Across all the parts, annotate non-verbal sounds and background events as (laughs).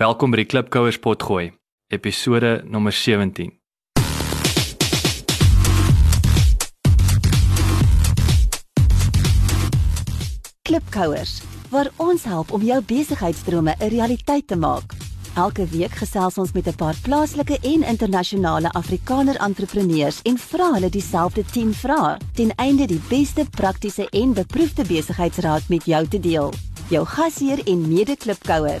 Welkom by die Klipkouers potgooi, episode nommer 17. Klipkouers, waar ons help om jou besigheidsdrome 'n realiteit te maak. Elke week gesels ons met 'n paar plaaslike en internasionale Afrikaner entrepreneurs en vra hulle dieselfde 10 vrae ten einde die beste praktiese en beproefde besigheidsraad met jou te deel. Jou gasheer en mede-klipkouer,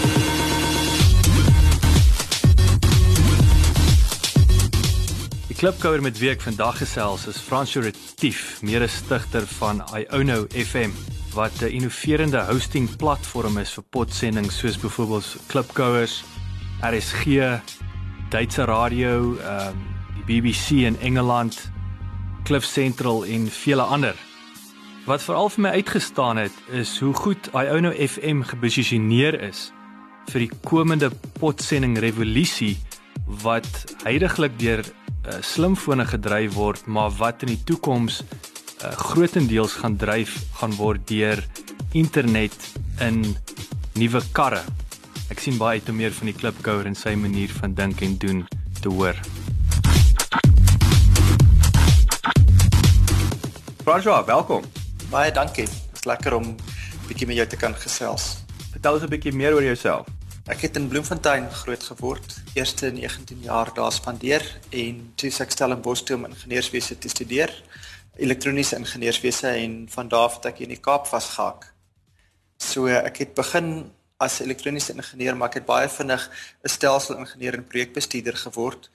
Klipkouer met wie ek vandag gesels is Fransjo Retief, mede-stigter van Iono FM wat 'n innoverende hosting platform is vir podsendings soos byvoorbeeld Klipkouers, RSG, Duitse radio, ehm um, die BBC in Engeland, Cliff Central en vele ander. Wat veral vir my uitgestaan het is hoe goed Iono FM geposisioneer is vir die komende podsending revolusie wat heidaglik deur uh, slimfone gedryf word, maar wat in die toekoms uh, grootendeels gaan dryf gaan word deur internet in nuwe karre. Ek sien baie uit om meer van die klipkouer en sy manier van dink en doen te hoor. François, welkom. Baie dankie. Dit is lekker om bietjie met jou te kan gesels. Vertel ons 'n bietjie meer oor jouself. Ek het in Bloemfontein groot geword. Eerste 19 jaar daar spandeer en toe ek Stellenbosch toe om ingenieurswese te studeer elektroniese ingenieurswese en van daar af het ek in die Kaap vasgehak. So ek het begin as elektroniese ingenieur, maar ek het baie vinnig 'n stelsel-ingenieur en projekbestuurder geword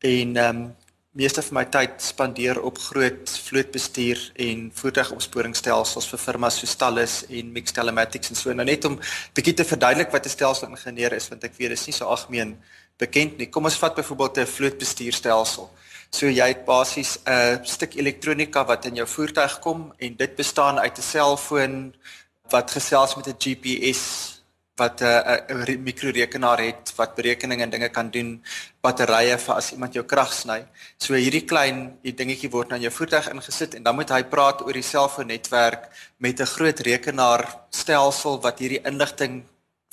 en ehm um, meeste van my tyd spandeer op groot vlootbestuur en voertuigopsporingsstelsels vir firmas so Stallis en Mix Telematics en so. Nou net om bietjie te verduidelik wat 'n stelsel-ingenieur is, want ek weet dit is nie so algemeen bekend nie. Kom ons vat byvoorbeeld 'n vlootbestuurstelsel. So jy het basies 'n stuk elektronika wat in jou voertuig kom en dit bestaan uit 'n selfoon wat gesels met 'n GPS wat 'n 'n mikrorekenaar het wat berekeninge en dinge kan doen, batterye vir as iemand jou krag sny. So hierdie klein hier dingetjie word nou in jou voertuig ingesit en dan moet hy praat oor die selfoonnetwerk met 'n groot rekenaarstelsel wat hierdie inligting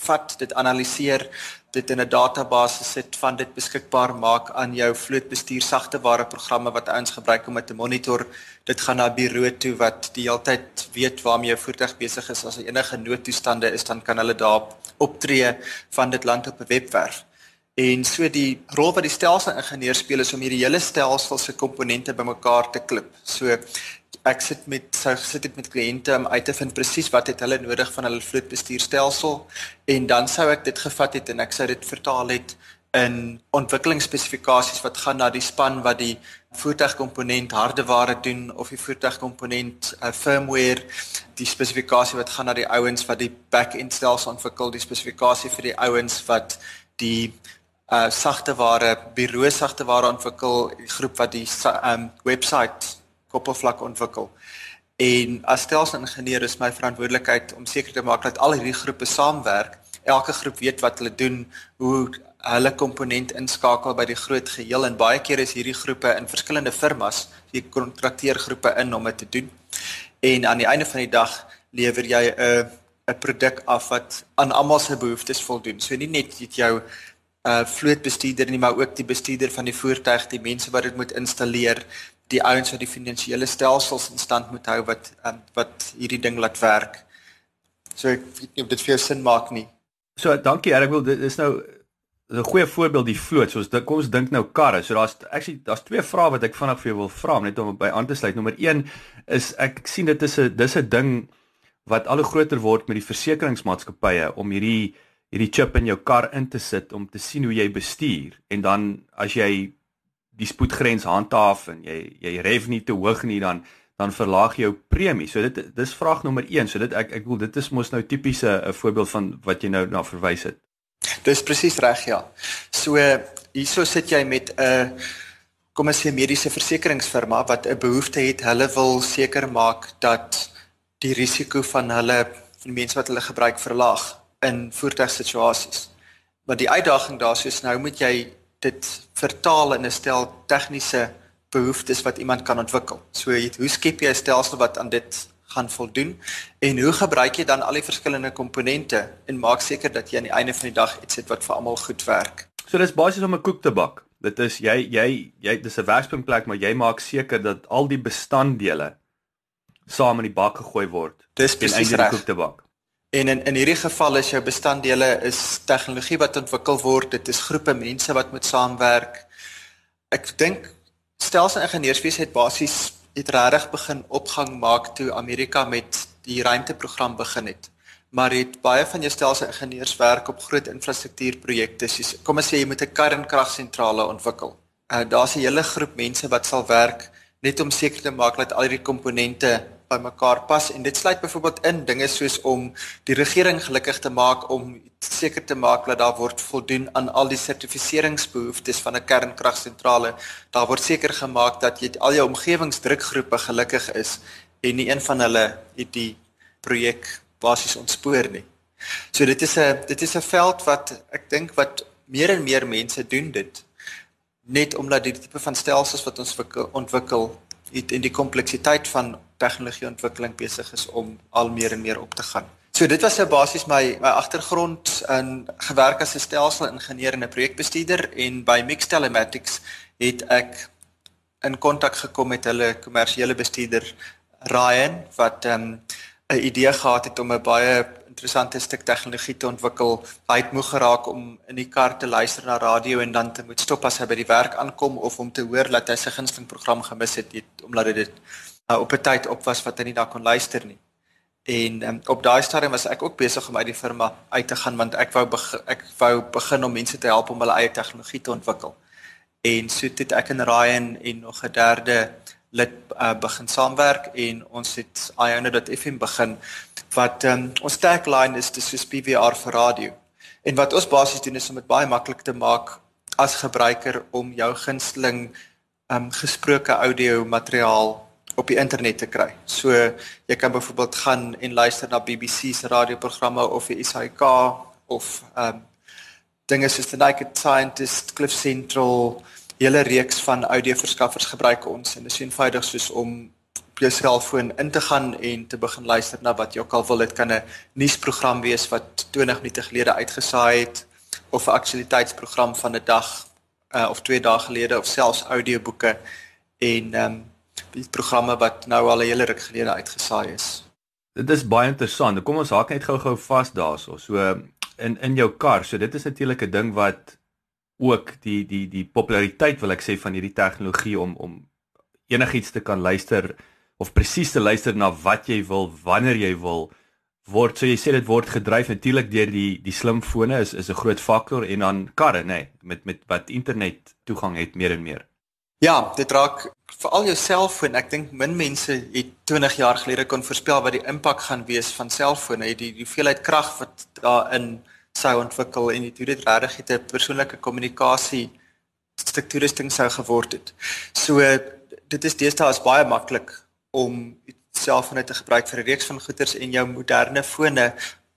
vat, dit analiseer, dit in 'n database sit, van dit beskikbaar maak aan jou vlootbestuur sagteware programme wat ouens gebruik om dit te monitor. Dit gaan na bureau toe wat die hele tyd weet waarmee jou voertuig besig is. As enige noodtoestande is, dan kan hulle daar optree van dit land op 'n webwerf. En so die rol wat die stelsel-ingenieur speel is om hierdie hele stelsel se komponente bymekaar te klip. So ek sit met sou gesit het met kliënte om uit te vind presies wat het hulle nodig van hulle vlootbestuurstelsel en dan sou ek dit gevat het en ek sou dit vertaal het in ontwikkelingsspesifikasies wat gaan na die span wat die voertuigkomponent hardeware doen of die voertuigkomponent uh, firmware die spesifikasie wat gaan na die ouens wat die back-end stelsel ontwikkel die spesifikasie vir die ouens wat die uh sagteware bureau sagteware ontwikkel die groep wat die um webwerf koppelvlak ontwikkel. En as stelsel-ingenieur is my verantwoordelikheid om seker te maak dat al hierdie groepe saamwerk. Elke groep weet wat hulle doen, hoe hulle komponent inskakel by die groot geheel en baie keer is hierdie groepe in verskillende firmas, jy kontrakteer groepe in om dit te doen. En aan die einde van die dag lewer jy 'n 'n produk af wat aan almal se behoeftes voldoen. So nie net dit jou uh vlootbestuurder nie, maar ook die bestuurder van die voertuig, die mense wat dit moet installeer, die ouens wat die finansiële stelsels in stand moet hou wat um, wat hierdie ding laat werk. So ek weet nie of dit vir jou sin maak nie. So dankie Erik, wil dit is nou 'n goeie voorbeeld die vloot. So dit kom ons dink nou karre. So daar's actually daar's twee vrae wat ek vinnig vir jou wil vra net om by aan te sluit. Nommer 1 is ek sien dit is 'n dis 'n ding wat al hoe groter word met die versekeringsmaatskappye om hierdie hierdie chip in jou kar in te sit om te sien hoe jy bestuur en dan as jy die spoedgrens handhaaf en jy jy ref nie te hoog nie dan dan verlaag jou premie. So dit dis vraag nommer 1. So dit ek ek wil dit is mos nou tipiese 'n voorbeeld van wat jy nou na verwys het. Dis presies reg ja. So hierso sit jy met 'n kom ons sê mediese versekeringsfirma wat 'n behoefte het, hulle wil seker maak dat die risiko van hulle van die mense wat hulle gebruik verlaag in voertuigsituasies. Maar die uitdaging daarso is nou moet jy dit vertaal in 'n stel tegniese behoeftes wat iemand kan ontwikkel. So hoe skep jy 'n stelsel wat aan dit gaan voldoen en hoe gebruik jy dan al die verskillende komponente en maak seker dat jy aan die einde van die dag iets het wat vir almal goed werk. So dis basies om 'n koek te bak. Dit is jy jy jy dis 'n werkspunplek maar jy maak seker dat al die bestanddele saam in die bak gegooi word. Dis presies reg. koek te bak. En in in hierdie geval is jou bestanddele is tegnologie wat ontwikkel word. Dit is groepe mense wat moet saamwerk. Ek dink stelsingenieurswese het basies het regtig begin opgang maak toe Amerika met die ruimteprogram begin het. Maar het baie van jou stelsingenieurs werk op groot infrastruktuurprojekte soos kom ons sê jy moet 'n kernkragsentrale ontwikkel. Uh, Daar's 'n hele groep mense wat sal werk net om seker te maak dat al hierdie komponente bymekaar pas en dit sluit byvoorbeeld in dinge soos om die regering gelukkig te maak om seker te maak dat daar word voldoen aan al die sertifiseringsbehoeftes van 'n kernkragsentrale. Daar word seker gemaak dat jy al jou omgewingsdrukgroepe gelukkig is en nie een van hulle het die projek basies ontspoor nie. So dit is 'n dit is 'n veld wat ek dink wat meer en meer mense doen dit net omdat die tipe van stelsels wat ons ontwikkel het en die kompleksiteit van tegnologieontwikkeling besig is om al meer en meer op te gaan. So dit was nou basies my my agtergrond in gewerk as 'n stelsel-ingenieur en 'n projekbestuurder en by Mix Telematics het ek in kontak gekom met hulle kommersiële bestuurder Ryan wat ehm, 'n um, idee gehad het om 'n baie interessante stuk tegnologie te ontwikkel. Hy het moeg geraak om in die kar te luister na radio en dan te moet stop as hy by die werk aankom of om te hoor dat hy sy gunsteling program gemis het, het omdat dit uh, op 'n tyd op was wat hy nie daar kon luister nie. En um, op daai stadium was ek ook besig om uit die firma uit te gaan want ek wou ek wou begin om mense te help om hulle eie tegnologie te ontwikkel. En so het ek en Ryan en nog 'n derde lid uh, begin saamwerk en ons het iona.fm begin wat um, ons tagline is dis soos PVR vir radio. En wat ons basies doen is om dit baie maklik te maak as gebruiker om jou gunsteling um, gesproke audio materiaal op die internet te kry. So jy kan byvoorbeeld gaan en luister na BBC se radioprogramme of die SAK of ehm um, dinge soos The Naked Scientist, Cliff Central, hele reeks van audioverskaffers gebruik ons en dit is eenvoudig soos om op jou selfoon in te gaan en te begin luister na wat jy ook al wil. Dit kan 'n nuusprogram wees wat 20 minute gelede uitgesaai het of 'n aktualiteitsprogram van 'n dag uh, of 2 dae gelede of selfs audioboeke en ehm um, die programme wat nou al 'n hele ruk gelede uitgesaai is. Dit is baie interessant. Kom ons haak net gou-gou vas daarso. So in in jou kar. So dit is natuurlik 'n ding wat ook die die die populariteit wil ek sê van hierdie tegnologie om om enigiets te kan luister of presies te luister na wat jy wil wanneer jy wil word so jy sê dit word gedryf natuurlik deur die die slimfone is is 'n groot faktor en dan karre nê nee, met met wat internet toegang het meer en meer. Ja, dit raak veral jou selfoon. Ek dink min mense het 20 jaar gelede kon voorspel wat die impak gaan wees van selfone. Die die hoeveelheid krag wat daarin sou ontwikkel en dit hoe dit regtig 'n persoonlike kommunikasie struktuurstelling sou geword het. So dit is deesdae is baie maklik om selfone te gebruik vir 'n reeks van goeders en jou moderne fone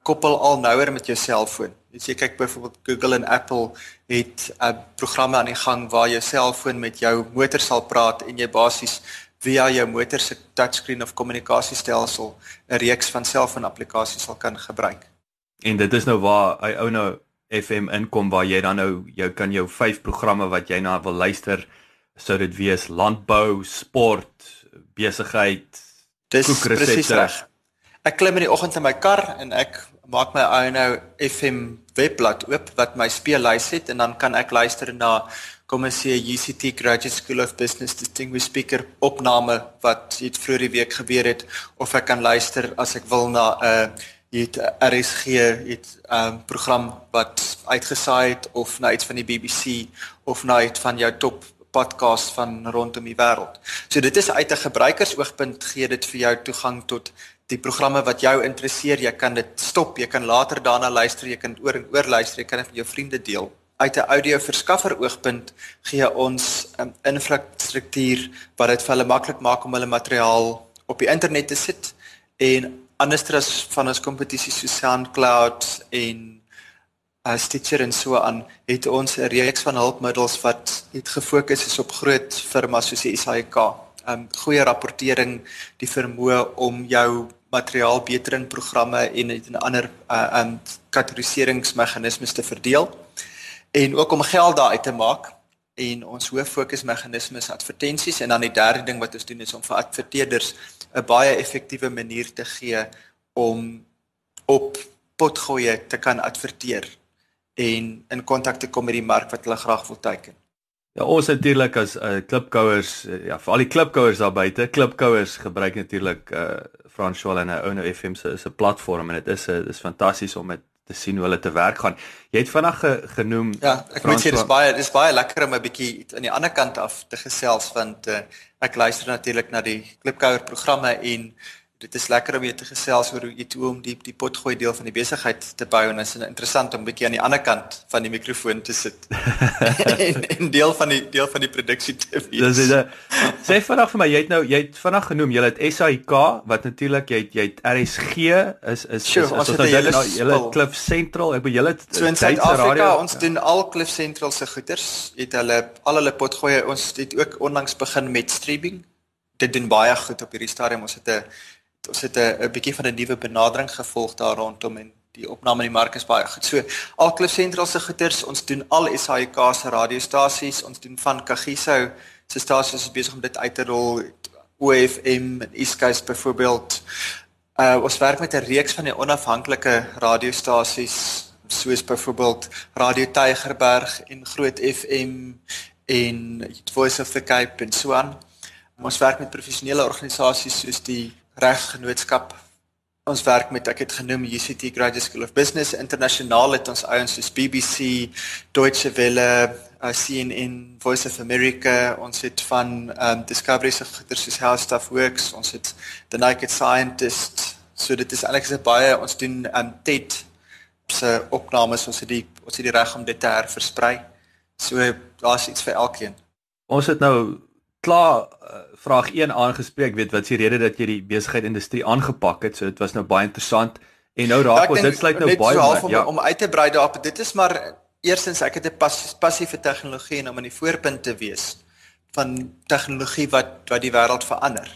koppel al nouer met jou selfoon. As jy kyk byvoorbeeld Google en Apple het 'n uh, programme aan die gang waar jou selfoon met jou motor sal praat en jy basies via jou motor se touchscreen of kommunikasiestelsel 'n reeks van selfoon-applikasies sal kan gebruik. En dit is nou waar hy ou nou FM inkom waar jy dan nou jou kan jou vyf programme wat jy na wil luister sou dit wees landbou, sport, besigheid, kookresepte. Ek klim in die oggend in my kar en ek maak my ou nou FM webblad oop wat my speellys het en dan kan ek luister na kom ons sê UCT Graduate School of Business Distinguished Speaker opname wat het vroeër die week gebeur het of ek kan luister as ek wil na 'n uh, het RSG het 'n um, program wat uitgesaai het of na iets van die BBC of na iets van jou top podcast van rondom die wêreld. So dit is uit 'n gebruikersoogpunt gee dit vir jou toegang tot die programme wat jou interesseer, jy kan dit stop, jy kan later daarna luister, jy kan oor en oor luister, jy kan dit met jou vriende deel. uit 'n audio verskaffer oogpunt gee ons um, infrastruktuur wat dit vir hulle maklik maak om hulle materiaal op die internet te sit en andersters van ons kompetisie so SoundCloud en uh, Stitcher en so aan het ons 'n reeks van hulpmiddels wat het gefokus is op groot firmas soos die SAIK. Um goeie rapportering, die vermoë om jou materiaal beter in programme en in ander uh um kategoriseringsmeganismes te verdeel en ook om geld daar uit te maak en ons hoof fokusmeganisme is advertensies en dan die derde ding wat ons doen is om vir adverteerders 'n baie effektiewe manier te gee om op potgoeie te kan adverteer en in kontak te kom met die mark wat hulle graag wil teiken. Ja, ons natuurlik as uh, klipkouers, uh, ja, vir al die klipkouers daar buite, klipkouers gebruik natuurlik uh Francois en Ono FM se is 'n platform en dit is 'n dis fantasties om dit te sien hoe hulle te werk gaan. Jy het vinnig ge, genoem Ja, ek moet sê dis baie dis baie lekker om 'n bietjie aan die ander kant af te gesels want uh, ek luister natuurlik na die klipkouer programme en dit is lekker om weer te gesels oor hoe jy toe om die die potgooi deel van die besigheid te bou en dit is interessant om 'n bietjie aan die ander kant van die mikrofoon te sit. (laughs) en, en deel van die deel van die produksie te wees. Dis dit. Sê vanaand vir my, jy het nou jy het vanaand genoem, jy het SAIK wat natuurlik jy het jy het RSG is is sure, is, is, ons het nou julle Cliff Central, ek bedoel dit so in Suid-Afrika, ons ja. doen al Cliff Central se goeders. Het hulle al hulle potgooi ons het ook onlangs begin met streaming. Dit doen baie goed op hierdie stadium. Ons het 'n ons het 'n bietjie van 'n nuwe benadering gevolg daar rondom en die opname in die mark is baie goed. So Alklif Sentral se goeders, ons doen al SAIK se radiostasies, ons doen van Kagiso se stasies is besig om dit uit te rol OFM en Coast byvoorbeeld. Uh ons werk met 'n reeks van die onafhanklike radiostasies soos byvoorbeeld Radio Tygerberg en Groot FM en Voice of the Cape en so aan. Ons werk met professionele organisasies soos die regsgenootskap. Ons werk met ek het genoem UCT Graduate School of Business internasionaal het ons ouens soos BBC, Deutsche Welle, uh, CNN, Voice of America, ons het van um Discovery se goeder soos How Stuff Works, ons het The Naked Scientist. So dit is eintlik se baie ons doen um TED se opnames, ons het die ons het die reg om dit te herversprei. So daar's iets vir elkeen. Ons het nou klaar uh, vraag 1 aangespreek weet wat se rede dat jy die besigheid industrie aangepak het? So dit was nou baie interessant. En nou raak ja, ons dit sluit nou baie so om, ja. om uit te brei daarop dit is maar eerstens ek het 'n pas, passie vir tegnologie en om aan die voorpunt te wees van tegnologie wat wat die wêreld verander.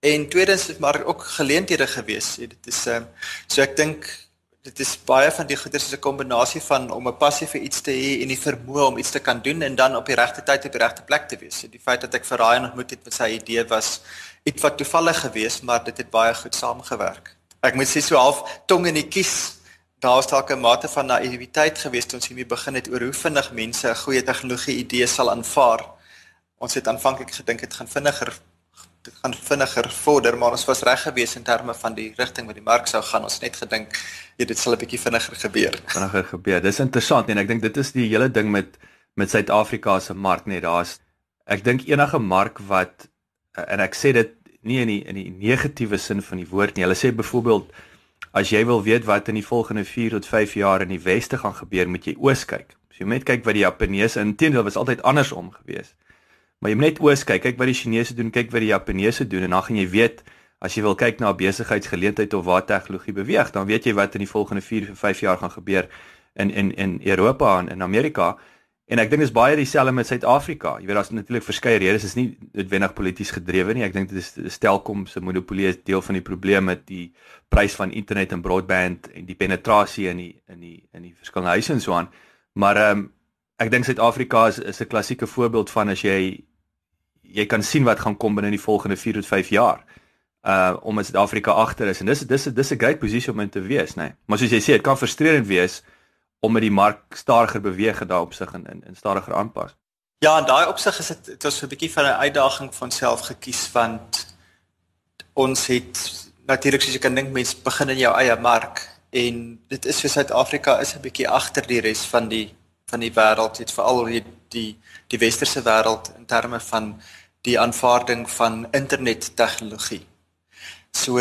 En tweedens is maar ook geleenthede gewees dit is um, so ek dink dit is baie van die goeders is 'n kombinasie van om 'n passie vir iets te hê en die vermoë om iets te kan doen en dan op die regte tyd op die regte plek te wees. So die feit dat ek vir Ryan ontmoet het met sy idee was iets wat toevallig gewees, maar dit het baie goed saamgewerk. Ek moet sê so half tong in die kies. Daar was dalk 'n mate van naïwiteit gewees toe ons hiermee begin het oor hoe vinnig mense 'n goeie tegnologie idee sal aanvaar. Ons het aanvanklik gedink dit gaan vinniger gaan vinniger vorder, maar ons was reg gewees in terme van die rigting wat die mark sou gaan. Ons net gedink ja, dit sal 'n bietjie vinniger gebeur. Vinniger gebeur. Dis interessant en ek dink dit is die hele ding met met Suid-Afrika se mark net. Daar's ek dink enige mark wat en ek sê dit nie in die in die negatiewe sin van die woord nie. Hulle sê byvoorbeeld as jy wil weet wat in die volgende 4 tot 5 jaar in die weste gaan gebeur, moet jy oos kyk. As jy net kyk wat die Japaneese intedeel was altyd andersom geweest. Maar jy moet net oos kyk, kyk wat die Chinese doen, kyk wat die Japaneese doen en dan gaan jy weet as jy wil kyk na 'n besigheidsgeleentheid of waar tegnologie beweeg, dan weet jy wat in die volgende 4 of 5 jaar gaan gebeur in in in Europa en in Amerika. En ek dink dit is baie dieselfde met Suid-Afrika. Jy weet daar's natuurlik verskeie redes, dit is nie noodwendig polities gedrewe nie. Ek dink dit is Telkom se monopolie is deel van die probleem met die prys van internet en broadband en die penetrasie in die in die in die verskillende huise en so aan. Maar ehm um, ek dink Suid-Afrika is is 'n klassieke voorbeeld van as jy jy kan sien wat gaan kom binne die volgende 4 tot 5 jaar. Uh om in Suid-Afrika agter is en dis dis dis 'n great posisie om in te wees, nê. Nee. Maar soos jy sê, dit kan frustrerend wees om met die mark stadiger beweeg en daarop sig en in stadiger aanpas. Ja, en daai opsig is dit dit was 'n bietjie van 'n uitdaging van self gekies want ons het natuurlik soos jy kan dink mense begin in jou eie mark en dit is vir Suid-Afrika is 'n bietjie agter die res van die van die wêreld, dit veral die die die westerse wêreld in terme van die aanvaarding van internettegnologie. So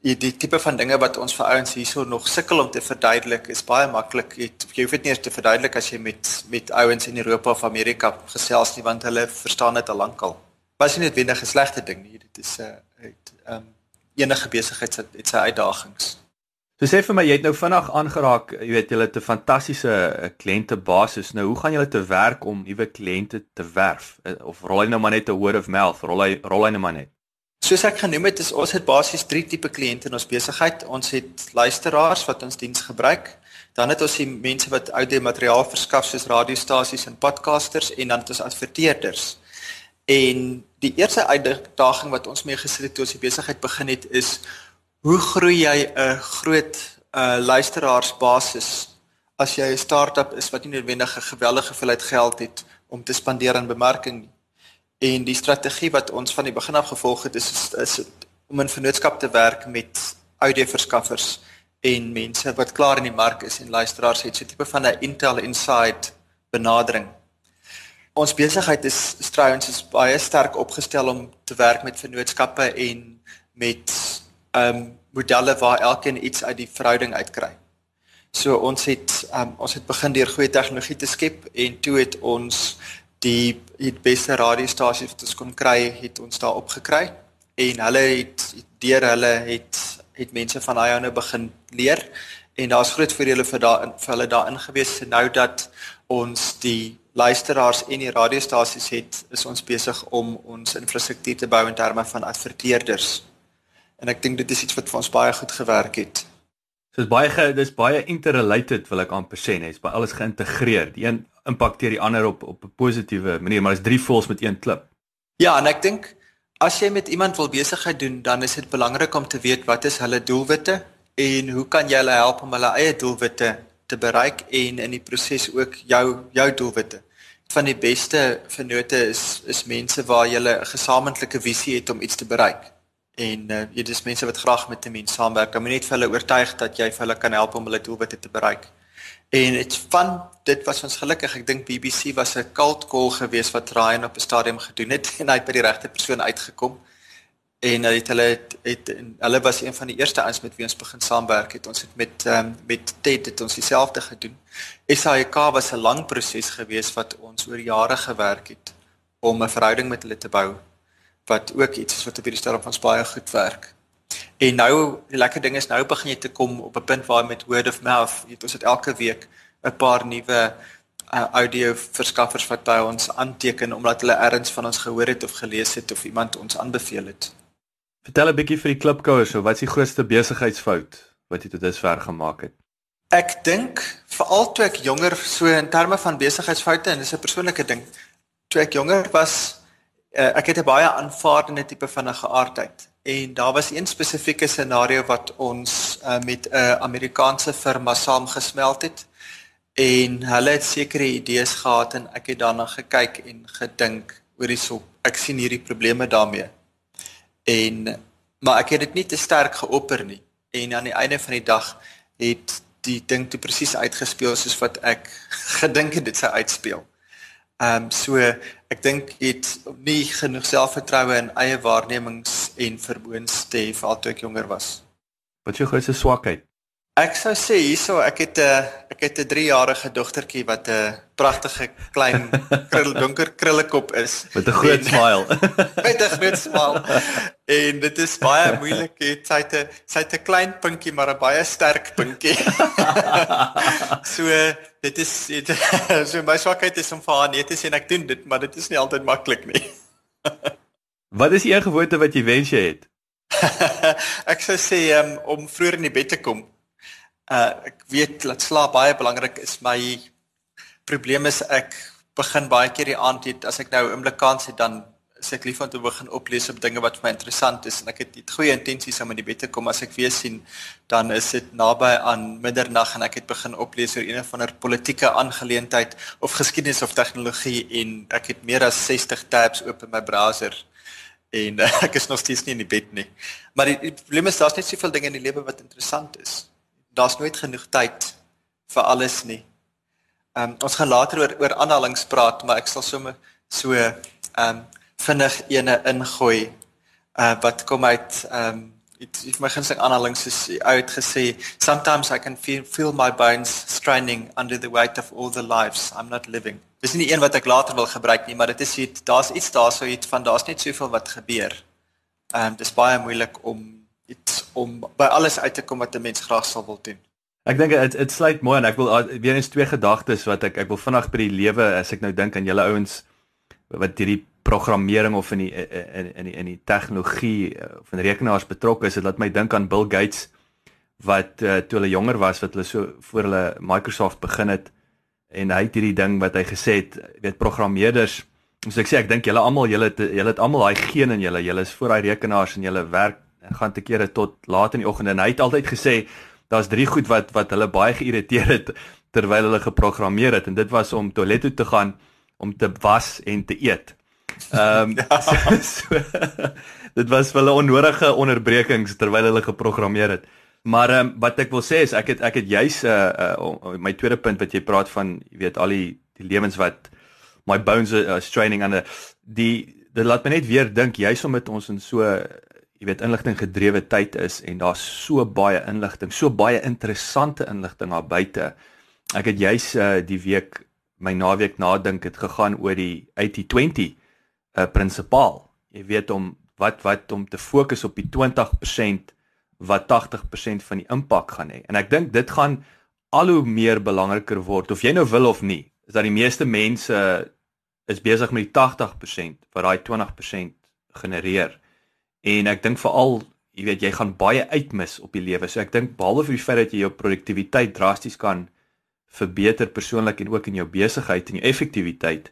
die tipe van dinge wat ons vir ouens hierso nog sukkel om te verduidelik is baie maklik. Jy, hoef dit nie eens te verduidelik as jy met met ouens in Europa of Amerika gesels nie want hulle verstaan dit al lankal. Was nie noodwendig 'n slegte ding nie. Dit is 'n uh, ehm um, enige besigheid het sy uitdagings. So sê vir my jy het nou vinnig aangeraak, jy weet jy het 'n fantastiese eh, kliëntebasis. Nou hoe gaan julle te werk om nuwe kliënte te werf? Eh, of rol jy nou maar net 'n word of mouth? Rol hy rol hy nou maar net? Soos ek genoem het, is ons het basies drie tipe kliënte in ons besigheid. Ons het luisteraars wat ons diens gebruik. Dan het ons die mense wat audio materiaal verskaf soos radiostasies en podcasters en dan het ons adverteerders. En die eerste uitdaging wat ons mee gesit het toe ons die besigheid begin het is hoe groei jy 'n groot uh luisteraarsbasis as jy 'n start-up is wat nie noodwendig 'n geweldige hoeveelheid geld het om te spandeer aan bemarking nie. En die strategie wat ons van die begin af gevolg het is is, is om in vennootskap te werk met audioverskaffers en mense wat klaar in die mark is en luisteraars het so 'n tipe van 'n Intel Inside benadering. Ons besigheid is trouens is baie sterk opgestel om te werk met vennootskappe en met um modelle waar elkeen iets uit die verhouding uitkry. So ons het um ons het begin deur goeie tegnologie te skep en toe het ons die die beste radiostasies wat ons kon kry, het ons daar opgekry. En hulle het deur hulle het het mense van daai nou begin leer. En daar's groot voordele vir daai vir hulle daarin gewees. Nou dat ons die luisteraars en die radiostasies het is ons besig om ons infrastruktuur te bou in terme van adverteerders En ek dink dit is iets wat vir ons baie goed gewerk het. So dis baie ge, dis baie interrelated wil ek amper sê, net is baie alles geïntegreer. Die een impakteer die ander op op 'n positiewe manier, maar dis drie voels met een klip. Ja, en ek dink as jy met iemand wil besigheid doen, dan is dit belangrik om te weet wat is hulle doelwitte en hoe kan jy hulle help om hulle eie doelwitte te bereik en in die proses ook jou jou doelwitte. Van die beste vennote is is mense waar jy 'n gesamentlike visie het om iets te bereik en uh, jy dis mense wat graag met 'n mens saamwerk. Jy moet net vir hulle oortuig dat jy vir hulle kan help om hulle doelwitte te bereik. En dit van dit was ons gelukkig. Ek dink BBC was 'n cold call geweest wat Ryan op 'n stadium gedoen het (laughs) en hy het by die regte persoon uitgekom. En hy het hulle het, het hulle was een van die eerste ouens met wie ons begin saamwerk het. Ons het met um, met Ted het ons dieselfde gedoen. SAIK was 'n lang proses geweest wat ons oor jare gewerk het om 'n verhouding met hulle te bou wat ook iets is wat op hierdie stadium van ons baie goed werk. En nou die lekker ding is nou begin jy te kom op 'n punt waar met word of mouth, jy het ons het elke week 'n paar nuwe uh, audio verskaffers wat by ons aanteken omdat hulle erns van ons gehoor het of gelees het of iemand ons aanbeveel het. Vertel 'n bietjie vir die klipkouers, so wat is die grootste besigheidsfout wat jy tot dusver gemaak het? Ek dink veral toe ek jonger so in terme van besigheidsfoute en dis 'n persoonlike ding. Toe ek jonger was, uh, ek het 'n baie aanvaardende tipe van 'n geaardheid. En daar was een spesifieke scenario wat ons uh, met 'n Amerikaanse firma saamgesmelt het. En hulle het sekere idees gehad en ek het daarna gekyk en gedink oor hierso ek sien hierdie probleme daarmee. En maar ek het dit nie te sterk geopper nie. En aan die einde van die dag het die ding toe presies uitgespeel soos wat ek (laughs) gedink het dit sou uitspeel. Ehm um, so ek dink dit nie genoeg selfvertroue in eie waarnemings en vermoëns te hê vir toe ek jonger was. Wat is jou grootste swakheid? Ek sou sê hierso ek het 'n ek het 'n 3-jarige dogtertjie wat 'n pragtige klein (laughs) krul donker krullekop is met 'n groot smile. (laughs) met 'n groot smile. En dit is baie moeilik het sy het 'n sy het 'n klein puntjie maar 'n baie sterk puntjie. (laughs) so dit is dit, (laughs) so my swakheid is om vir haar nee te sê en ek doen dit, maar dit is nie altyd maklik nie. (laughs) wat is die gewoonte wat jy wens jy het? (laughs) ek sou sê um, om vroeër in die bed te kom. Uh ek weet dat slaap baie belangrik is. My probleem is ek begin baie keer die aand het as ek nou 'n oomblik kans het dan as ek lief om te begin oplees op dinge wat vir my interessant is en ek het dit goeie intensies om in die bed te kom. As ek weer sien dan is dit naby aan middernag en ek het begin oplees oor een of ander politieke aangeleentheid of geskiedenis of tegnologie en ek het meer as 60 tabs oop in my browser en (laughs) ek is nog steeds nie in die bed nie. Maar die, die probleem is daar's net soveel dinge in die lewe wat interessant is. Daar's nooit genoeg tyd vir alles nie. Um, ons gaan later oor oor aanhalings praat maar ek sal sommer so ehm um, vinnig ene ingooi uh wat kom uit um, Dit is my gunsteling aanhalings is uit gesê sometimes I can feel feel my bones straining under the weight of all the lives I'm not living. Dis nie een wat ek later wil gebruik nie, maar dit is iets daar's iets daarso iets van daar's net soveel wat gebeur. Um, dis baie moeilik om iets om by alles uit te kom wat 'n mens graag sou wil doen. Ek dink dit dit sluit mooi en ek wil weer eens twee gedagtes wat ek ek wil vinnig by die lewe as ek nou dink aan julle ouens wat hierdie programmering of in die in in die in die tegnologie eh, of in rekenaars betrokke is, dit laat my dink aan Bill Gates wat uh, toe hulle jonger was wat hulle so voor hulle Microsoft begin het en hy het hierdie ding wat hy gesê het, weet programmeerders, soos ek sê, ek dink julle almal julle julle het almal daai geen in julle, julle is voor daai rekenaars en julle werk en gaan te kere tot laat in die oggend. En hy het altyd gesê daar's drie goed wat wat hulle baie geïrriteer het terwyl hulle geprogrammeer het. En dit was om toilet toe te gaan, om te was en te eet. Ehm um, (laughs) ja. so, (laughs) so, dit was vir hulle onnodige onderbrekings terwyl hulle geprogrammeer het. Maar ehm um, wat ek wil sê is ek het ek het juis 'n uh, uh, my tweede punt wat jy praat van, jy weet al die die lewens wat my bones are uh, straining aan die dit laat my net weer dink juis omdat ons in so jy weet inligting gedrewe tyd is en daar's so baie inligting, so baie interessante inligting daar buite. Ek het juis uh, die week my naweek nadink het gegaan oor die 80/20 'n uh, prinsipaal. Jy weet om wat wat om te fokus op die 20% wat 80% van die impak gaan hê. En ek dink dit gaan al hoe meer belangriker word of jy nou wil of nie. Is dat die meeste mense is besig met die 80% wat daai 20% genereer. En ek dink veral, jy weet, jy gaan baie uitmis op die lewe. So ek dink behalwe vir die feit dat jy jou produktiwiteit drasties kan verbeter persoonlik en ook in jou besigheid en jou effektiwiteit,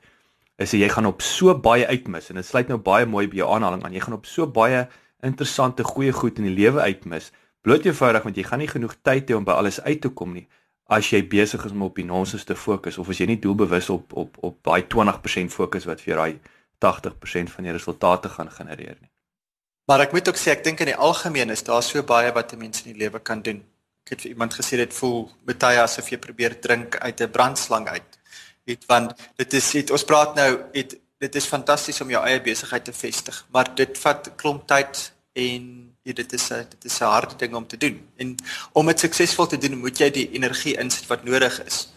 is jy gaan op so baie uitmis en dit sluit nou baie mooi by jou aanhaling aan. Jy gaan op so baie interessante goeie goed in die lewe uitmis. Bloot eenvoudig want jy gaan nie genoeg tyd hê om by alles uit te kom nie as jy besig is om op die nonsens te fokus of as jy nie doelbewus op op op daai 20% fokus wat vir daai 80% van die resultate gaan genereer nie. Maar ek moet ook sê ek dink in die algemeen is daar so baie wat 'n mens in die lewe kan doen. Ek het vir iemand gesê dit voel baie asof jy probeer drink uit 'n brandslang uit het want dit is het, ons praat nou het dit is fantasties om jou eie besigheid te vestig maar dit vat klomp tyd en ja, dit is 'n dit is 'n harde ding om te doen. En om dit suksesvol te doen moet jy die energie insit wat nodig is.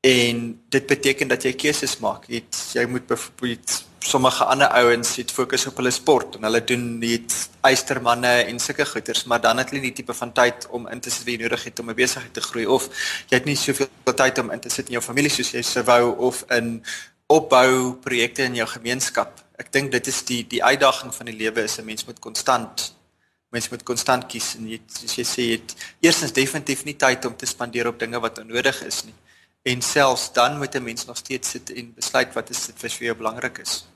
En dit beteken dat jy keuses maak. Jy jy moet byvoorbeeld sommige ander ouens het fokus op hulle sport en hulle doen net eystermanne en sulke goeters, maar dan het hulle nie tipe van tyd om in te sit wie nodig het om 'n besigheid te groei of jy het nie soveel tyd om in te sit in jou familie soos jy sou wou of in opbou projekte in jou gemeenskap. Ek dink dit is die die uitdaging van die lewe is 'n mens moet konstant mens moet konstant kies en jy soos jy sê het eerstens definitief nie tyd om te spandeer op dinge wat onnodig is nie. En selfs dan moet 'n mens nog steeds sit en besluit wat is dit wat vir jou belangrik is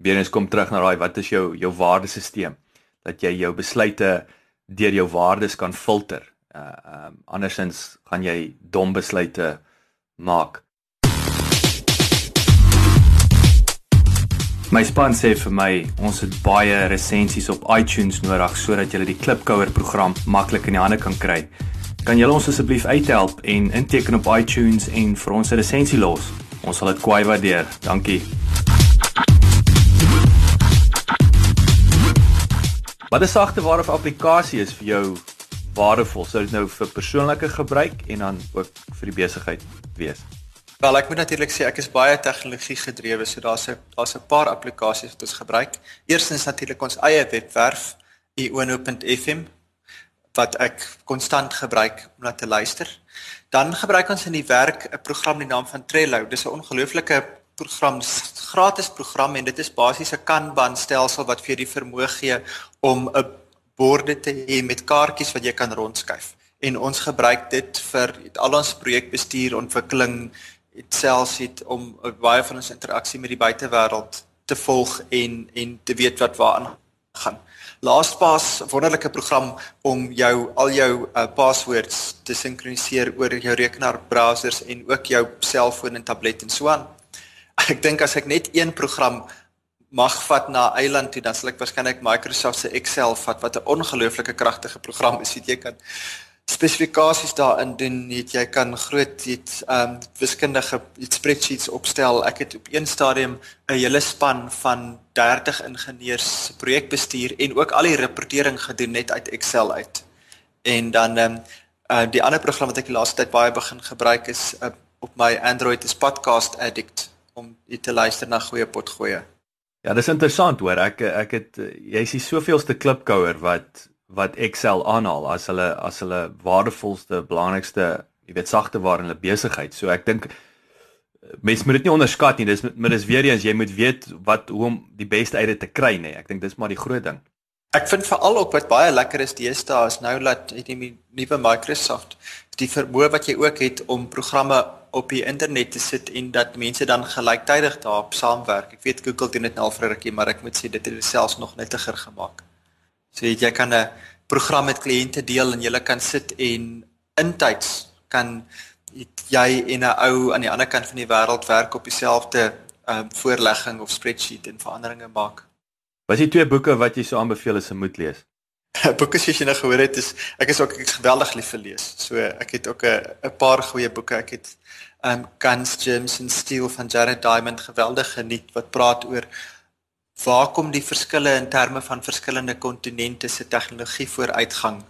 weer eens kom terug na daai wat is jou jou waardesisteem dat jy jou besluite deur jou waardes kan filter. Uh um andersins gaan jy dom besluite maak. My span sê vir my ons het baie resensies op iTunes nodig sodat jy die Klipkouer program maklik in die hande kan kry. Kan julle ons asseblief uithelp en inteken op iTunes en vir ons 'n resensie los? Ons sal dit kwai waardeer. Dankie. Wat 'n sagte ware of applikasie is vir jou waardevol? Sou dit nou vir persoonlike gebruik en dan ook vir die besigheid wees? Wel, ek moet natuurlik sê ek is baie tegnologie gedrewe, so daar's 'n daar's 'n paar applikasies wat ons gebruik. Eerstens natuurlik ons eie webwerf iono.fm wat ek konstant gebruik om na te luister. Dan gebruik ons in die werk 'n program met die naam van Trello. Dis 'n ongelooflike program, gratis program en dit is basies 'n Kanban stelsel wat vir jou die vermoë gee om 'n borde te hê met kaartjies wat jy kan rondskuif. En ons gebruik dit vir al ons projekbestuur, ontwikkeling, selfs het om baie van ons interaksie met die buitewêreld te volg en en te weet wat waaraan gaan. LastPass, wonderlike program om jou al jou uh, passwords te sinkroniseer oor jou rekenaar, browsers en ook jou selfoon en tablet en so aan ek dink as ek net een program mag vat na eiland toe dan sal ek waarskynlik Microsoft se Excel vat wat 'n ongelooflike kragtige program is wat jy kan spesifikasies daarin doen het jy kan groot het ehm um, wiskundige het spreadsheets opstel. Ek het op een stadium 'n hele span van 30 ingenieurs projekbestuur en ook al die rapportering gedoen net uit Excel uit. En dan ehm um, uh, die ander program wat ek die laaste tyd baie begin gebruik is uh, op my Android is Podcast Addict om te luister na goeie potgoeie Ja, dis interessant hoor. Ek ek het jy sien soveelste klipkouer wat wat Excel aanhaal as hulle as hulle waardevolste, belangrikste, jy weet sagte waar in hulle besigheid. So ek dink mense moet dit nie onderskat nie. Dis maar dis weer eens jy moet weet wat hoe om die beste uit dit te kry nê. Ek dink dis maar die groot ding. Ek vind veral ook wat baie lekker is deesdae is nou dat die nuwe Microsoft die vermoë wat jy ook het om programme op die internet te sit en dat mense dan gelyktydig daarop saamwerk. Ek weet Google doen dit nou al vir 'n rukkie, maar ek moet sê dit het dit selfs nog nuttiger gemaak. So weet jy kan 'n program met kliënte deel en jy kan sit en intyds kan jy en 'n ou aan die ander kant van die wêreld werk op dieselfde ehm um, voorlegging of spreadsheet en veranderinge maak. Wat is die twee boeke wat jy sou aanbeveel as 'n moet lees? (laughs) boeke soos jy nou gehoor het is ek is ook ek is geweldig lief vir lees. So ek het ook 'n 'n paar goeie boeke. Ek het um Guns Gems and Steel van Jared Diamond geweldig geniet wat praat oor waar kom die verskille in terme van verskillende kontinente se tegnologie vooruitgang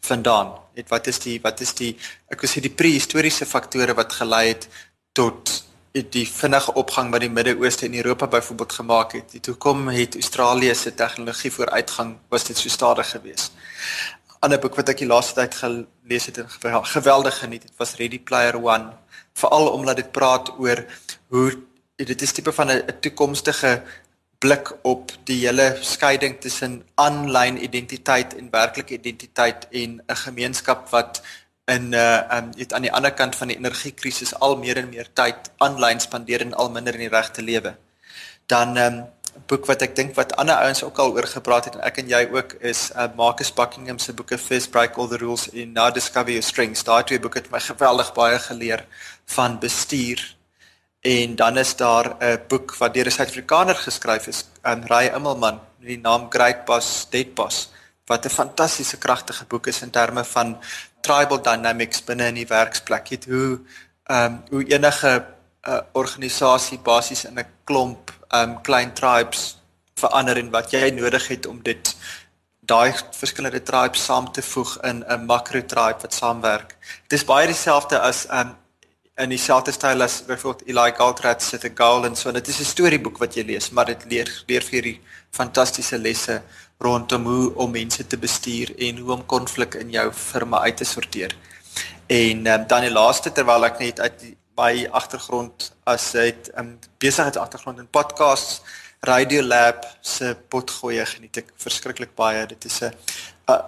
vandaan? Net wat is die wat is die ek wil sê die prehistoriese faktore wat gelei het tot die vinnige opgang wat die Midde-Ooste en Europa byvoorbeeld gemaak het. Die toekom het Australië se tegnologie vooruitgang was dit so stadig geweest. 'n Ander boek wat ek die laaste tyd gelees het en geweldig geniet het, was Ready Player One, veral omdat dit praat oor hoe dit is tipe van 'n toekomstige blik op die hele skeiding tussen aanlyn identiteit en werklike identiteit en 'n gemeenskap wat in uh um het aan die ander kant van die energiekrisis al meer en meer tyd aanlyn spandeer en al minder in die regte lewe. Dan um boek wat ek dink wat ander ouens ook al oor gepraat het en ek en jy ook is uh Marcus Buckingham se boeke First Break All the Rules in Now Discover Your Strengths. Daai twee boeke het my geweldig baie geleer van bestuur. En dan is daar 'n boek wat deur 'n Suid-Afrikaner geskryf is, um Ray Immelman, met die naam Great Boss, Dead Boss wat 'n fantastiese kragtige boek is in terme van tribal dynamics binne in die werksplek. Het hoe ehm um, hoe enige uh, organisasie basies in 'n klomp ehm um, klein tribes verander en wat jy nodig het om dit daai verskillende tribes saam te voeg in 'n makro tribe wat saamwerk. Dit is baie dieselfde as ehm um, in dieselfde styl as byvoorbeeld Eli Galtrad se The Goal en so. Dit is 'n storieboek wat jy lees, maar dit leer leer vir hierdie fantastiese lesse rondom hoe om mense te bestuur en hoe om konflik in jou firma uit te sorteer. En um, dan die laaste terwyl ek net uit die, my agtergrond as uit 'n um, besigheidsagtergrond in podcasts Radio Lab se potgoeie geniet ek verskriklik baie. Dit is 'n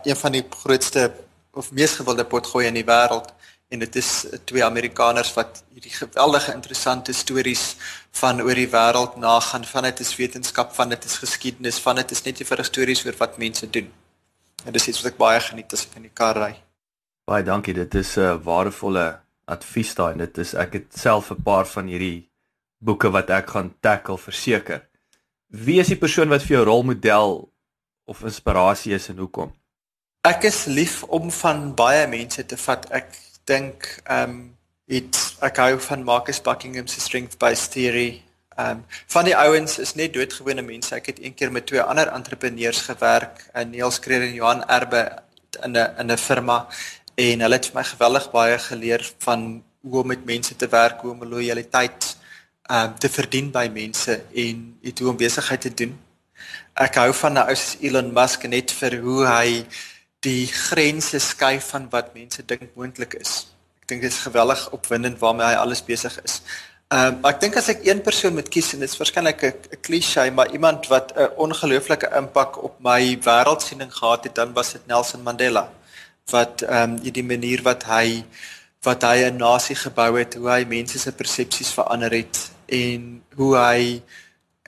een van die grootste of mees gewilde potgoeie in die wêreld en dit is twee Amerikaners wat hierdie geweldige interessante stories van oor die wêreld nagaan van dit is wetenskap van dit is geskiedenis van dit is net vir stories oor wat mense doen. En dis iets wat ek baie geniet as ek in die kar ry. Baie dankie. Dit is 'n uh, waardevolle advies daai en dit is ek het self 'n paar van hierdie boeke wat ek gaan tackle verseker. Wie is die persoon wat vir jou rolmodel of inspirasie is en hoekom? Ek is lief om van baie mense te vat. Ek dink ehm um, het ek hou van Marcus Buckingham se strength based theory. Ehm um, van die ouens is net doodgewone mense. Ek het een keer met twee ander entrepreneurs gewerk, eh, Neil Skreer en Johan Erbe in 'n in 'n firma en hulle het vir my geweldig baie geleer van hoe om met mense te werk, hoe om lojaliteit ehm um, te verdien by mense en hoe om besigheid te doen. Ek hou van 'n ou soos Elon Musk net vir hoe hy die grense skuif van wat mense dink moontlik is. Ek dink dit is geweldig opwindend waarmee hy alles besig is. Ehm um, ek dink as ek een persoon moet kies en dit is waarskynlik 'n klise, maar iemand wat 'n ongelooflike impak op my wêreldsiening gehad het, dan was dit Nelson Mandela. Wat ehm um, die manier wat hy wat hy 'n nasie gebou het, hoe hy mense se persepsies verander het en hoe hy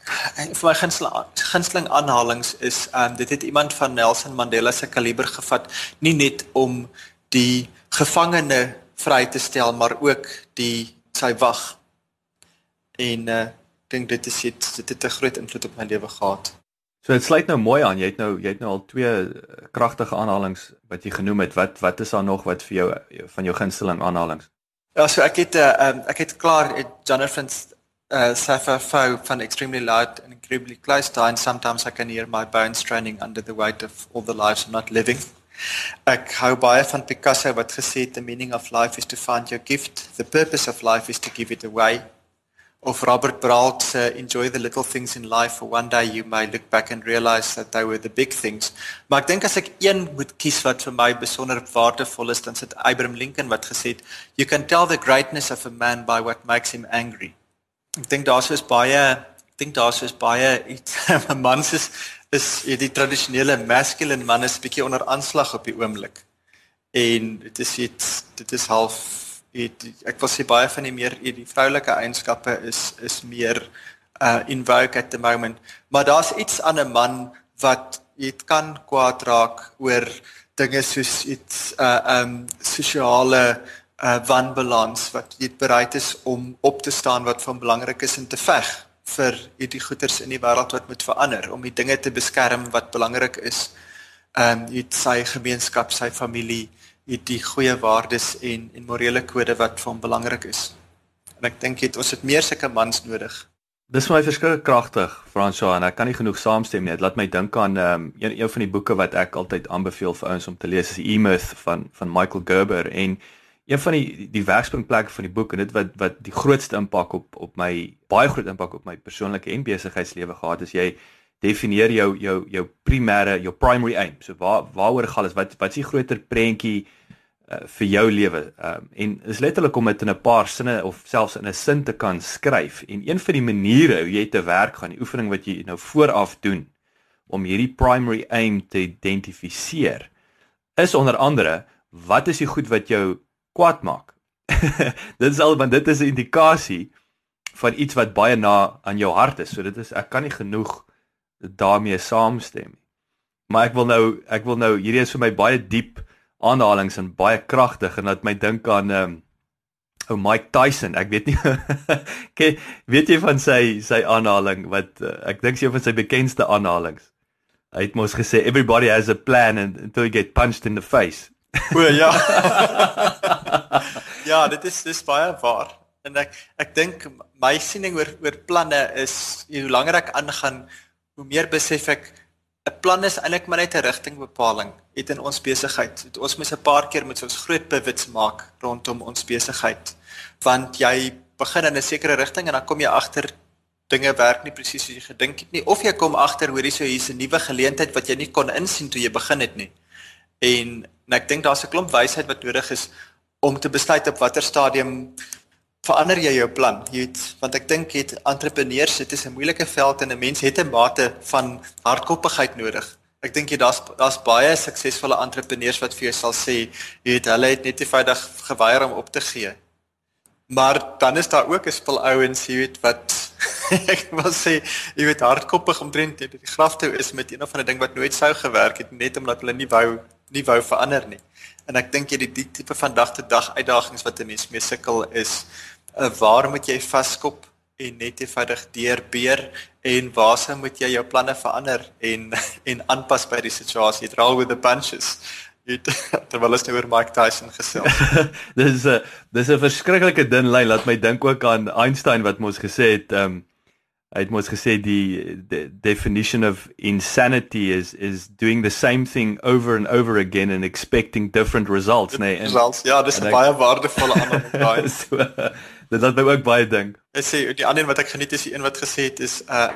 vir my gunsteling gunsteling aanhalings is um dit het iemand van Nelson Mandela se kaliber gevat nie net om die gevangene vry te stel maar ook die sy wag en uh dink dit is dit dit het 'n groot invloed op my lewe gehad So dit sluit nou mooi aan. Jy het nou jy het nou al twee eh, kragtige aanhalinge wat jy genoem het. Wat wat is daar nog wat vir jou van jou gunsteling aanhalinge? Ja, so ek het uh, um, ek het klaar Jonathan uh, Fo van extremely loud and incredibly close to and sometimes I can hear my bones straining under the weight of all the lives I'm not living. Ek hou baie van Picasso wat gesê het the meaning of life is to find your gift, the purpose of life is to give it away. Of Robert Brault se uh, enjoy the little things in life for one day you may look back and realize that they were the big things. Maar ek dink as ek een moet kies wat vir my besonder waardevol is, dan sit Abraham Lincoln wat gesê het, you can tell the greatness of a man by what makes him angry. Ek dink daar is baie ek dink daar is baie iets (laughs) 'n man is is die tradisionele masculine man is bietjie onder aanslag op die oomblik. En dit is iets dit is half het, ek wil sê baie van die meer die vroulike eienskappe is is meer uh in vogue at the moment. Maar daar's iets aan 'n man wat dit kan kwaad raak oor dinge soos iets uh um sosiale uh wanbalans wat jy bereid is om op te staan wat van belangrik is en te veg vir hierdie goeders in die wêreld wat moet verander om die dinge te beskerm wat belangrik is. Um jy het sy gemeenskap, sy familie, het die goeie waardes en en morele kode wat van belangrik is. En ek dink het ons het meer sulke mans nodig. Dis vir my verskriklik kragtig, François, en ek kan nie genoeg saamstem nie. Dit laat my dink aan um, een een van die boeke wat ek altyd aanbeveel vir ouens om te lees, is E-Myth van van Michael Gerber en een van die die werkspuntplekke van die boek en dit wat wat die grootste impak op op my baie groot impak op my persoonlike en besigheidslewe gehad is jy definieer jou jou jou primêre jou primary aim. So waar waaroor gaan dit wat wat is die groter prentjie uh, vir jou lewe? Um, en is letterlik om dit in 'n paar sinne of selfs in 'n sin te kan skryf. En een van die maniere hoe jy te werk gaan, die oefening wat jy nou vooraf doen om hierdie primary aim te identifiseer is onder andere wat is die goed wat jou kwaad maak. (laughs) dit is al want dit is 'n indikasie van iets wat baie na aan jou hart is. So dit is ek kan nie genoeg daarmee saamstem nie. Maar ek wil nou ek wil nou hierdie is vir my baie diep aanhalings en baie kragtig en dat my dink aan ehm um, ou Mike Tyson. Ek weet nie (laughs) okay, weet jy van sy sy aanhaling wat uh, ek dink sy een van sy bekendste aanhalings. Hy het mos gesê everybody has a plan and until you get punched in the face. O ja. (laughs) ja, dit is dis baie waar. En ek ek dink my siening oor oor planne is hoe langer ek aangaan, hoe meer besef ek 'n plan is eintlik maar net 'n rigtingbepaling het in ons besigheid. Ons moet 'n paar keer moet ons groot pivots maak rondom ons besigheid. Want jy begin in 'n sekere rigting en dan kom jy agter dinge werk nie presies soos jy gedink het nie of jy kom agter hoorie so hier's 'n nuwe geleentheid wat jy nie kon insien toe jy begin het nie. En En ek dink daar's 'n klomp wysheid wat nodig is om te besluit op watter stadium verander jy jou plan. Jy weet, want ek dink het entrepreneurs, dit is 'n moeilike veld en 'n mens het 'n mate van hardkoppigheid nodig. Ek dink jy daar's daar's baie suksesvolle entrepreneurs wat vir jou sal sê, jy weet, hulle het net eenvoudig geweier om op te gee. Maar dan is daar ook 'n spul ouens, jy weet, wat (laughs) ek wil sê, jy weet, hardkoppig omtrent die graf toe is met een of ander ding wat nooit sou gewerk het net omdat hulle nie wou nie wou verander nie. En ek dink jy die, die tipe van dag tot dag uitdagings wat 'n mens mee sukkel is, uh, waar moet jy vaskop en net eenvoudig deurbeer en waar sou moet jy jou planne verander en (laughs) en aanpas by die situasie. It roll with the punches. Dit (laughs) terwyl ons nou oor Mike Tyson gesels. (laughs) dis 'n dis 'n verskriklike dun lyn laat my dink ook aan Einstein wat mos gesê het ehm um, Hy het mos gesê die, die definition of insanity is is doing the same thing over and over again and expecting different results, nee. En, results. Ja, dis 'n baie waardevolle (laughs) aanhaling. so, dit laat my ook baie dink. Ek sê die ander een wat ek geniet is die een wat gesê het is uh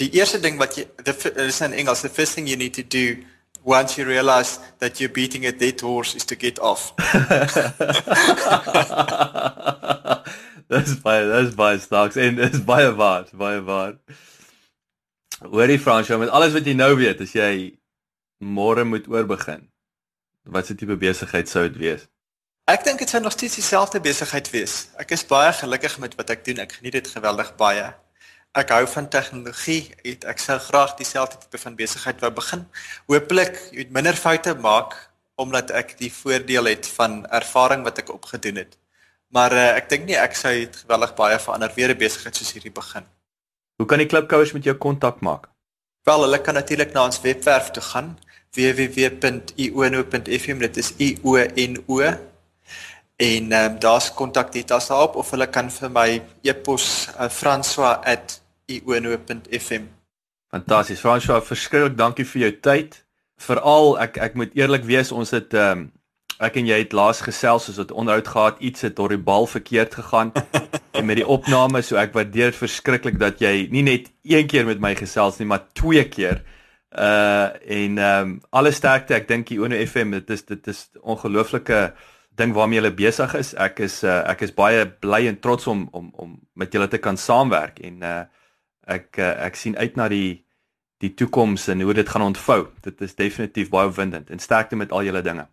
die eerste ding wat jy dis in Engels the first thing you need to do once you realize that you're beating a dead horse is to get off. (laughs) (laughs) Dis baie dis baie snaaks en dis baie waar, baie waar. Hoorie Fransjo, met alles wat jy nou weet, as jy môre moet oorbegin, wat se tipe besigheid sou dit wees? Ek dink dit sou nog steeds dieselfde besigheid wees. Ek is baie gelukkig met wat ek doen. Ek geniet dit geweldig baie. Ek hou van tegnologie. Ek sou graag dieselfde tipe van besigheid wou begin. Hoopelik met minder foute maak omdat ek die voordeel het van ervaring wat ek opgedoen het. Maar uh, ek dink nie ek sou dit geweldig baie verander weer 'n besigheid soos hierdie begin. Hoe kan die klipkouers met jou kontak maak? Wel, hulle kan natuurlik na ons webwerf toe gaan www.iono.fm dit is i o n o en um, daar's kontakdetails daarop of hulle kan vir my e-pos uh, francois@iono.fm Fantasties François, verskriklik dankie vir jou tyd. Veral ek ek moet eerlik wees, ons het ehm um, ek en jy het laas gesels soos dit onderhoud gehad, iets het oor die bal verkeerd gegaan (laughs) en met die opname, so ek waardeer verskriklik dat jy nie net een keer met my gesels nie, maar twee keer. Uh en ehm um, alle sterkte, ek dink die Ono FM, dit is dit is ongelooflike ding waarmee jy besig is. Ek is uh, ek is baie bly en trots om om om met julle te kan saamwerk en uh ek uh, ek sien uit na die die toekoms en hoe dit gaan ontvou. Dit is definitief baie opwindend en sterkte met al julle dinge.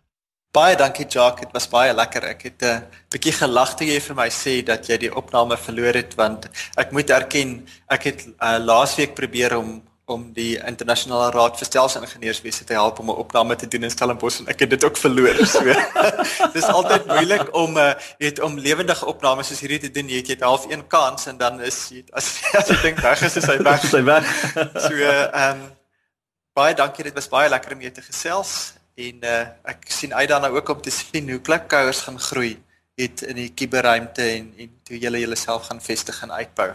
Baie dankie Jacques, dit was baie lekker. Ek het 'n uh, bietjie gelag toe jy vir my sê dat jy die opname verloor het want ek moet erken, ek het uh, laasweek probeer om om die internasionale raad vir stelsingenieurswese te help om 'n opname te doen in Stellenbosch en ek het dit ook verloor. So (laughs) dis altyd moeilik om uh, weet om lewendige opnames soos hierdie te doen. Jy het jy half een kans en dan is jy as (laughs) as jy dink weg is, is hy weg. Sy weg. so ehm um, baie dankie. Dit was baie lekker om jou te gesels en uh, ek sien uit daarna ook om te sien hoe klikkouers gaan groei het in die kuberruimte en en hoe julle julleself gaan vestig en uitbou.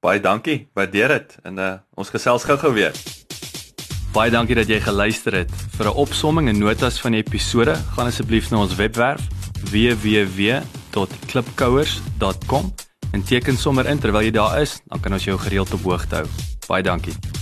Baie dankie. Waardeer dit. En uh, ons gesels gou-gou weer. Baie dankie dat jy geluister het. Vir 'n opsomming en notas van die episode, gaan asseblief na ons webwerf www.klipkouers.com en teken sommer in terwyl jy daar is, dan kan ons jou gereeld op hoogte hou. Baie dankie.